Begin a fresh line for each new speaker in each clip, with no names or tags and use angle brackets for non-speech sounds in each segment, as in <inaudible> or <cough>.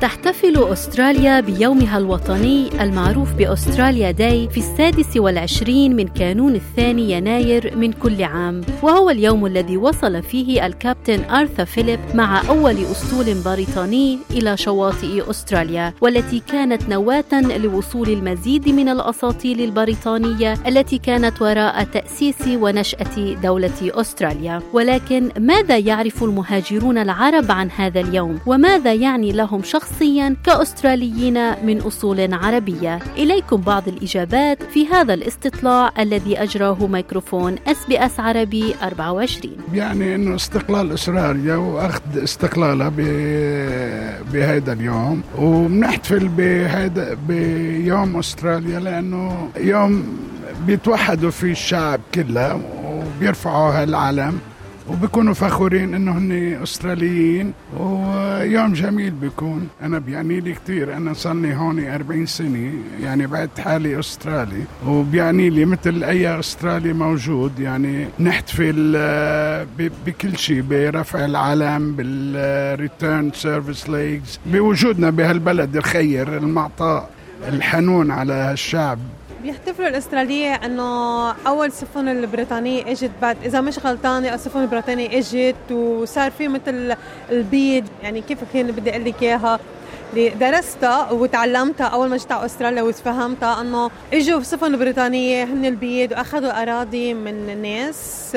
تحتفل أستراليا بيومها الوطني المعروف ب Australia Day في السادس والعشرين من كانون الثاني يناير من كل عام. وهو اليوم الذي وصل فيه الكابتن آرثر فيليب مع أول أسطول بريطاني إلى شواطئ أستراليا والتي كانت نواة لوصول المزيد من الأساطيل البريطانية التي كانت وراء تأسيس ونشأة دولة أستراليا. ولكن ماذا يعرف المهاجرون العرب عن هذا اليوم؟ وماذا يعني لهم شخص شخصيا كأستراليين من أصول عربية. إليكم بعض الإجابات في هذا الاستطلاع الذي أجراه ميكروفون SBS عربي 24
يعني إنه استقلال أستراليا وأخذ استقلالها بهذا اليوم. وبنحتفل بهذا بيوم أستراليا لأنه يوم بيتوحدوا فيه الشعب كله وبيرفعوا هالعلم وبكونوا فخورين إنه هن أستراليين ويوم جميل بيكون أنا بيعني لي كثير أنا صار هون 40 سنة يعني بعد حالي أسترالي. وبيعني لي مثل أي أسترالي موجود يعني نحتفل آه، بكل شيء برفع العلم بال Return Service League بوجودنا بهالبلد الخير المعطاء الحنون على الشعب
بيحتفلوا الأسترالية إنه أول سفن البريطانيه إجت بعد إذا مش غلطانة السفن البريطانية إجت وصار في مثل البيض. يعني كيف كان بدي أقول لك إياها؟ اللي درستها وتعلمتها أول ما جيت على أستراليا وفهمتها أنه إجوا سفن بريطانية هن البيض وأخذوا أراضي من الناس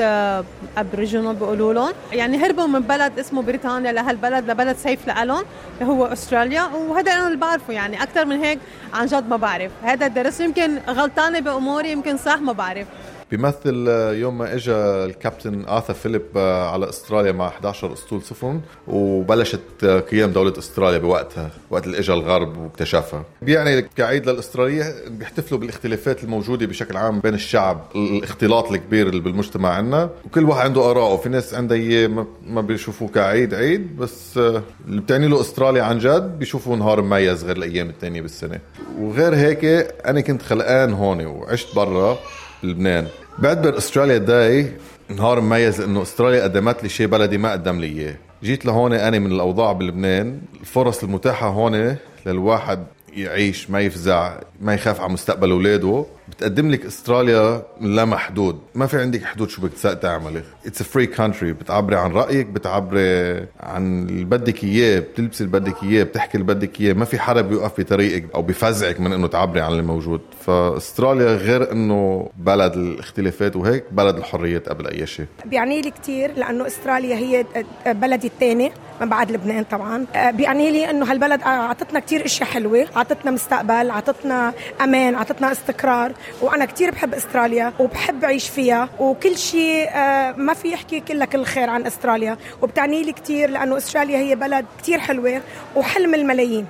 Aboriginal آه، بيقولوا لهم. يعني هربوا من بلد اسمه بريطانيا لهالبلد لبلد safe لهم اللي هو أستراليا. وهذا أنا اللي بعرفه يعني أكثر من هيك عن جد ما بعرف. هذا الدرس يمكن غلطانة بأموري يمكن صح ما بعرف.
بيمثل يوم ما اجى الكابتن آرثر فيليب آه، على أستراليا مع 11 أسطول سفن وبلشت آه، قيام دولة أستراليا بوقتها وقت اللي اجى الغرب واكتشفها. بيعني كعيد للأسترالية بيحتفلوا بالاختلافات الموجودة بشكل عام بين الشعب الاختلاط الكبير اللي بالمجتمع عندنا وكل واحد عنده آراءه في ناس عندها إياه ما بيشوفوه كعيد عيد بس آه، اللي بتعني له أستراليا عن جد بيشوفوه نهار مميز غير الأيام الثانية بالسنة. وغير هيك أنا كنت خلقان هون وعشت برا لبنان. بعتبر استراليا داي نهار مميز إنه استراليا قدمت لي شيء بلدي ما قدم لي إياه. جيت لهون أنا من الأوضاع بلبنان الفرص المتاحة هون للواحد يعيش ما يفزع ما يخاف على مستقبل أولاده. بتقدم لك استراليا لا محدود. ما في عندك حدود شو بدك تعملي it's free country بتعبري عن رأيك بتعبري عن اللي بدك إياه بتلبسي اللي بدك إياه بتحكي اللي بدك إياه. ما في حدا بيوقف بطريقك أو بفزعك من إنه تعبري عن اللي موجود. فاستراليا غير إنه بلد الاختلافات وهيك بلد الحريات قبل أي شيء.
بيعني لي كثير لأنه استراليا هي بلدي الثاني من بعد لبنان طبعا. بيعني لي إنه هالبلد أعطتنا كثير إشياء حلوة أعطتنا مستقبل أعطتنا أمان أعطتنا استقرار. وأنا كثير بحب أستراليا وبحب أعيش فيها وكل شيء آه، ما في يحكي كل كل خير عن أستراليا وبتعني لي كثير لأنه أستراليا هي بلد كثير حلوة وحلم الملايين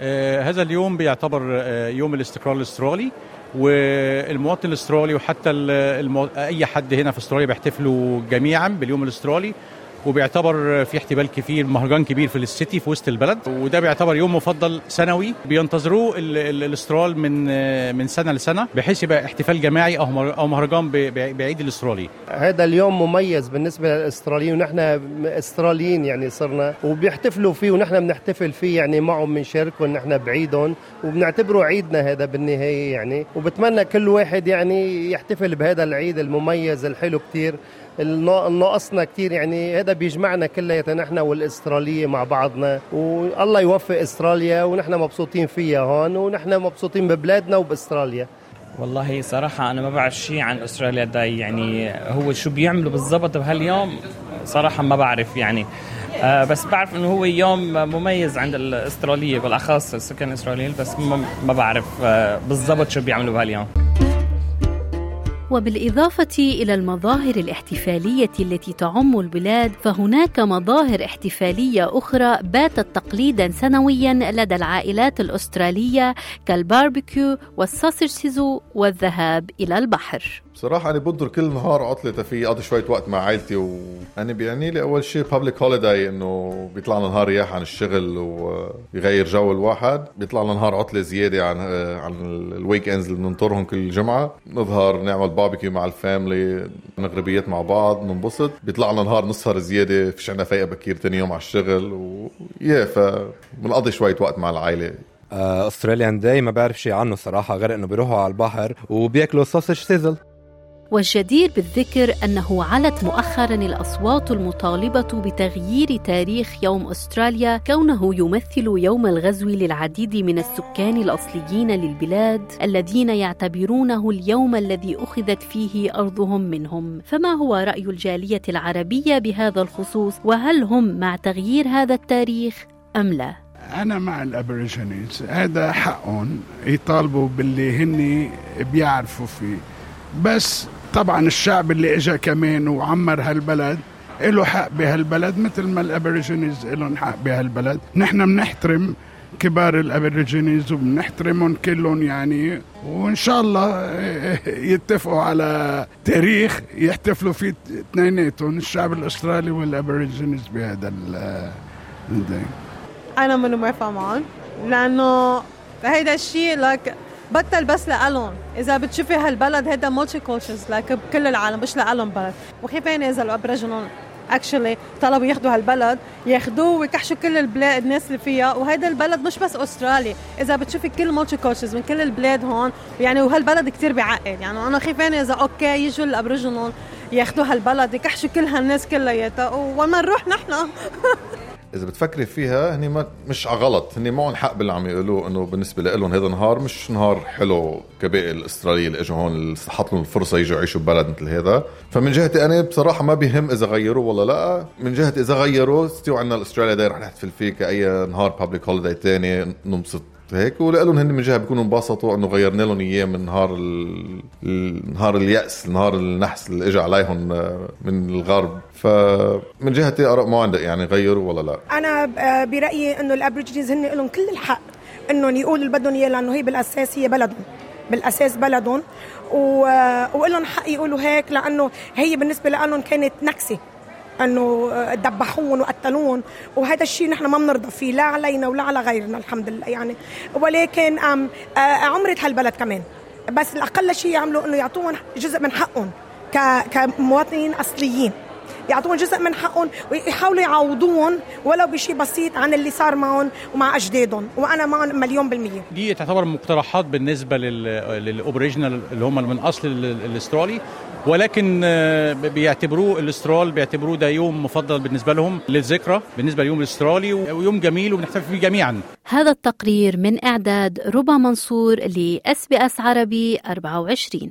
آه هذا اليوم بيعتبر آه يوم الاستقرار الأسترالي والمواطن الأسترالي وحتى. أي حد هنا في أستراليا بيحتفلوا جميعا باليوم الأسترالي وبيعتبر في احتفال كبير مهرجان كبير في السيتي في وسط البلد. وده بيعتبر يوم مفضل سنوي. بينتظروه الأسترال من من سنة لسنة بحيث يبقى احتفال جماعي أو مهرجان بعيد الأسترالي.
هذا اليوم مميز بالنسبة للأستراليين ونحن أستراليين يعني صرنا وبيحتفلوا فيه ونحن بنحتفل فيه يعني معهم بنشاركهم نحن بعيدهم وبنعتبره عيدنا هذا بالنهاية يعني. وبتمنى كل واحد يعني يحتفل بهذا العيد المميز الحلو كثير ناقصنا كثير يعني هذا بيجمعنا كلياتنا نحن والإسترالية مع بعضنا. والله يوفق إستراليا ونحن مبسوطين فيها هون ونحن مبسوطين ببلادنا وبإستراليا.
والله صراحة أنا ما بعرف شيء عن أستراليا داي. يعني هو شو بيعملوا بالضبط بهاليوم؟ صراحة ما بعرف يعني. آه بس بعرف إنه هو يوم مميز عند الإسترالية بالأخص السكان الاسرائيليين بس ما بعرف آه بالضبط شو بيعملوا بهاليوم.
وبالإضافة إلى المظاهر الاحتفالية التي تعم البلاد فهناك مظاهر احتفالية أخرى باتت تقليدا سنويا لدى العائلات الأسترالية كالباربيكيو والساسرسيزو والذهاب إلى البحر.
بصراحة أنا بنطر كل نهار عطلة في أقضي شوية وقت مع عائلتي وأنا بيعني لي أول شيء public holiday إنه بيطلع لنا نهار نرتاح عن الشغل ويغير جو الواحد. بيطلع لنا نهار عطلة زيادة عن عن ال weekends اللي بننطرهم كل جمعة. نظهر نعمل باربيكيو مع ال family مغربيات مع بعض ننبسط. بيطلع لنا نهار نسهر زيادة فيش عنا فايقة بكير تاني يوم على الشغل ويا فبنقضي شوية وقت مع العائلة.
Australian Day ما بعرف شيء عنه صراحة غير إنه بيروحوا على البحر وبياكلوا sausage sizzle
والجدير بالذكر أنه علت مؤخرا الأصوات المطالبة بتغيير تاريخ يوم أستراليا كونه يمثل يوم الغزو للعديد من السكان الأصليين للبلاد الذين يعتبرونه اليوم الذي أخذت فيه أرضهم منهم. فما هو رأي الجالية العربية بهذا الخصوص؟ وهل هم مع تغيير هذا التاريخ أم لا؟
أنا مع الأبريجينيز هذا حقهم. يطالبوا باللي هن بيعرفوا فيه. بس طبعا الشعب اللي اجى كمان وعمر هالبلد له حق بهالبلد مثل ما ال Aborigines لهم حق بهالبلد. نحن بنحترم كبار ال Aborigines وبنحترمهم كلهم يعني وإن شاء الله <laughs> يتفقوا على تاريخ يحتفلوا فيه اثنيناتهم الشعب الأسترالي وال Aborigines بهذا الدين.
أنا من موافقه معهم لأنه هيدا الشيء لك بطل بس لألون. إذا بتشوفي هالبلد هيدا مولتي كولتشرز بكل العالم مش لألون بلد. وخيفين اذا الابريجينال اكشلي طلبوا ياخذوا هالبلد ياخذوه ويكحشوا كل البلاد الناس اللي فيها. وهيدا البلد مش بس استرالي إذا بتشوفي كل مولتي كولتشرز من كل البلاد هون يعني وهالبلد كتير بيعقل يعني أنا خيفان إذا أوكي يجوا الابريجينال ياخذوا هالبلد يكحشوا كل هالناس كلياتها. وما نروح نحن. <laughs>
إذا بتفكري فيها ما مش على غلط. هني معهم حق باللي عم يقولوه إنه بالنسبة لهم هذا نهار مش نهار حلو كباقي الأسترالية اللي إجوا هون حط لهم الفرصة يجوا يعيشوا ببلد مثل هذا. فمن جهتي أنا بصراحة ما بيهمني إذا غيروا ولا لا. من جهتي إذا غيروا still عندنا ال Australia Day رح نحتفل فيه كأي نهار public holiday ثاني ننبسط هيك؟ ولهم هن من جهة بيكونوا انبسطوا إنه غيرنا لهم إياه من نهار ال... نهار اليأس نهار النحس اللي اجى عليهم من الغرب. فمن جهتي اراء ما عندي يعني غيروا ولا لا؟
أنا برأيي إنه الابريجينيز هن لهم كل الحق إنهم يقولوا اللي بدهم إياه لأنه هي بالأساس هي بلدهم بالأساس بلدهم. و... ولهم حق يقولوا هيك لأنه هي بالنسبة لهم كانت نكسة. أنه ذبحوهم وقتلوهم وهذا الشيء نحن ما بنرضى فيه لا علينا ولا على غيرنا الحمد لله. يعني ولكن عمرت هالبلد كمان. بس الأقل شيء يعملوا إنه يعطوهم جزء من حقهم كمواطنين أصليين. يعطوهم جزء من حقهم ويحاولوا يعوضوهم ولو بشيء بسيط عن اللي صار معهم ومع أجدادهم. وأنا معهم مليون بالمية.
دي تعتبر مقترحات بالنسبة للاوبريجنال اللي هم من أصل الأسترالي. ولكن بيعتبروه الأسترال بيعتبروه ده يوم مفضل بالنسبة لهم للذكرى بالنسبة ليوم الأسترالي ويوم جميل وبنحتفل فيه جميعا.
هذا التقرير من إعداد ربا منصور ل SBS عربي 24